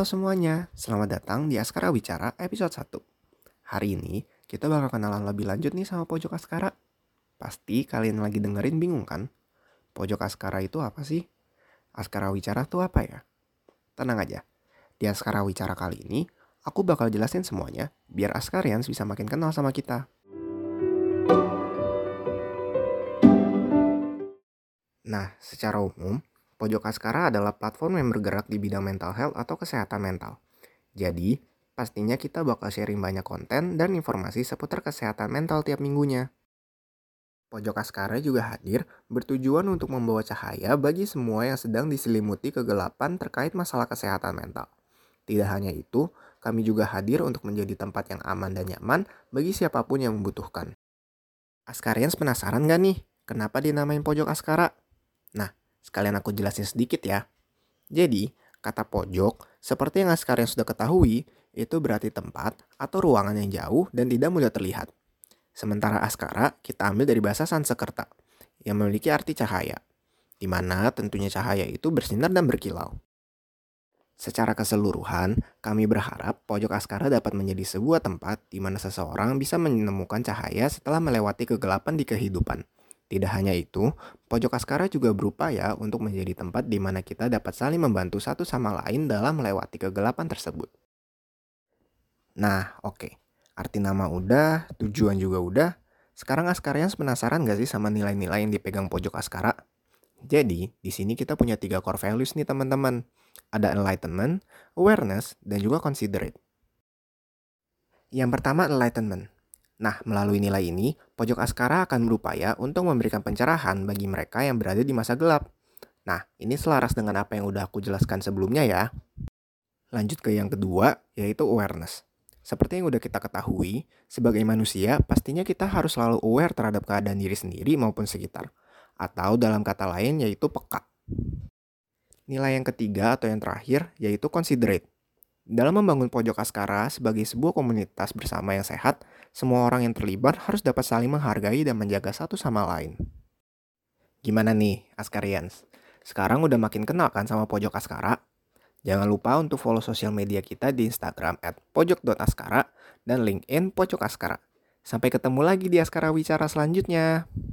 Halo semuanya, selamat datang di Askara Wicara episode 1. Hari ini kita bakal kenalan lebih lanjut nih sama Pojok Askara. Pasti kalian lagi dengerin bingung kan? Pojok Askara itu apa sih? Askara Wicara tuh apa ya? Tenang aja, di Askara Wicara kali ini aku bakal jelasin semuanya biar Askarians bisa makin kenal sama kita. Nah, secara umum, Pojok Askara adalah platform yang bergerak di bidang mental health atau kesehatan mental. Jadi, pastinya kita bakal sharing banyak konten dan informasi seputar kesehatan mental tiap minggunya. Pojok Askara juga hadir bertujuan untuk membawa cahaya bagi semua yang sedang diselimuti kegelapan terkait masalah kesehatan mental. Tidak hanya itu, kami juga hadir untuk menjadi tempat yang aman dan nyaman bagi siapa pun yang membutuhkan. Askarians penasaran gak nih, kenapa dinamain Pojok Askara? Nah, sekalian aku jelasin sedikit ya. Jadi, kata pojok, seperti yang Askarian sudah ketahui, itu berarti tempat atau ruangan yang jauh dan tidak mudah terlihat. Sementara askara kita ambil dari bahasa Sanskerta, yang memiliki arti cahaya, di mana tentunya cahaya itu bersinar dan berkilau. Secara keseluruhan, kami berharap pojok askara dapat menjadi sebuah tempat di mana seseorang bisa menemukan cahaya setelah melewati kegelapan di kehidupan. Tidak hanya itu, pojok askara juga berupaya untuk menjadi tempat di mana kita dapat saling membantu satu sama lain dalam melewati kegelapan tersebut. Nah, oke. Okay. Arti nama udah, tujuan juga udah. Sekarang Askarians penasaran gak sih sama nilai-nilai yang dipegang pojok Askara? Jadi, di sini kita punya tiga core values nih teman-teman. Ada enlightenment, awareness, dan juga considerate. Yang pertama enlightenment. Nah, melalui nilai ini, pojok Askara akan berupaya untuk memberikan pencerahan bagi mereka yang berada di masa gelap. Nah, ini selaras dengan apa yang udah aku jelaskan sebelumnya ya. Lanjut ke yang kedua, yaitu awareness. Seperti yang udah kita ketahui, sebagai manusia pastinya kita harus selalu aware terhadap keadaan diri sendiri maupun sekitar. Atau dalam kata lain yaitu peka. Nilai yang ketiga atau yang terakhir yaitu considerate. Dalam membangun pojok askara sebagai sebuah komunitas bersama yang sehat, semua orang yang terlibat harus dapat saling menghargai dan menjaga satu sama lain. Gimana nih, Askarians? Sekarang udah makin kenal kan sama pojok askara? Jangan lupa untuk follow sosial media kita di Instagram at pojok.askara dan LinkedIn Pojok Askara. Sampai ketemu lagi di Askara Wicara selanjutnya.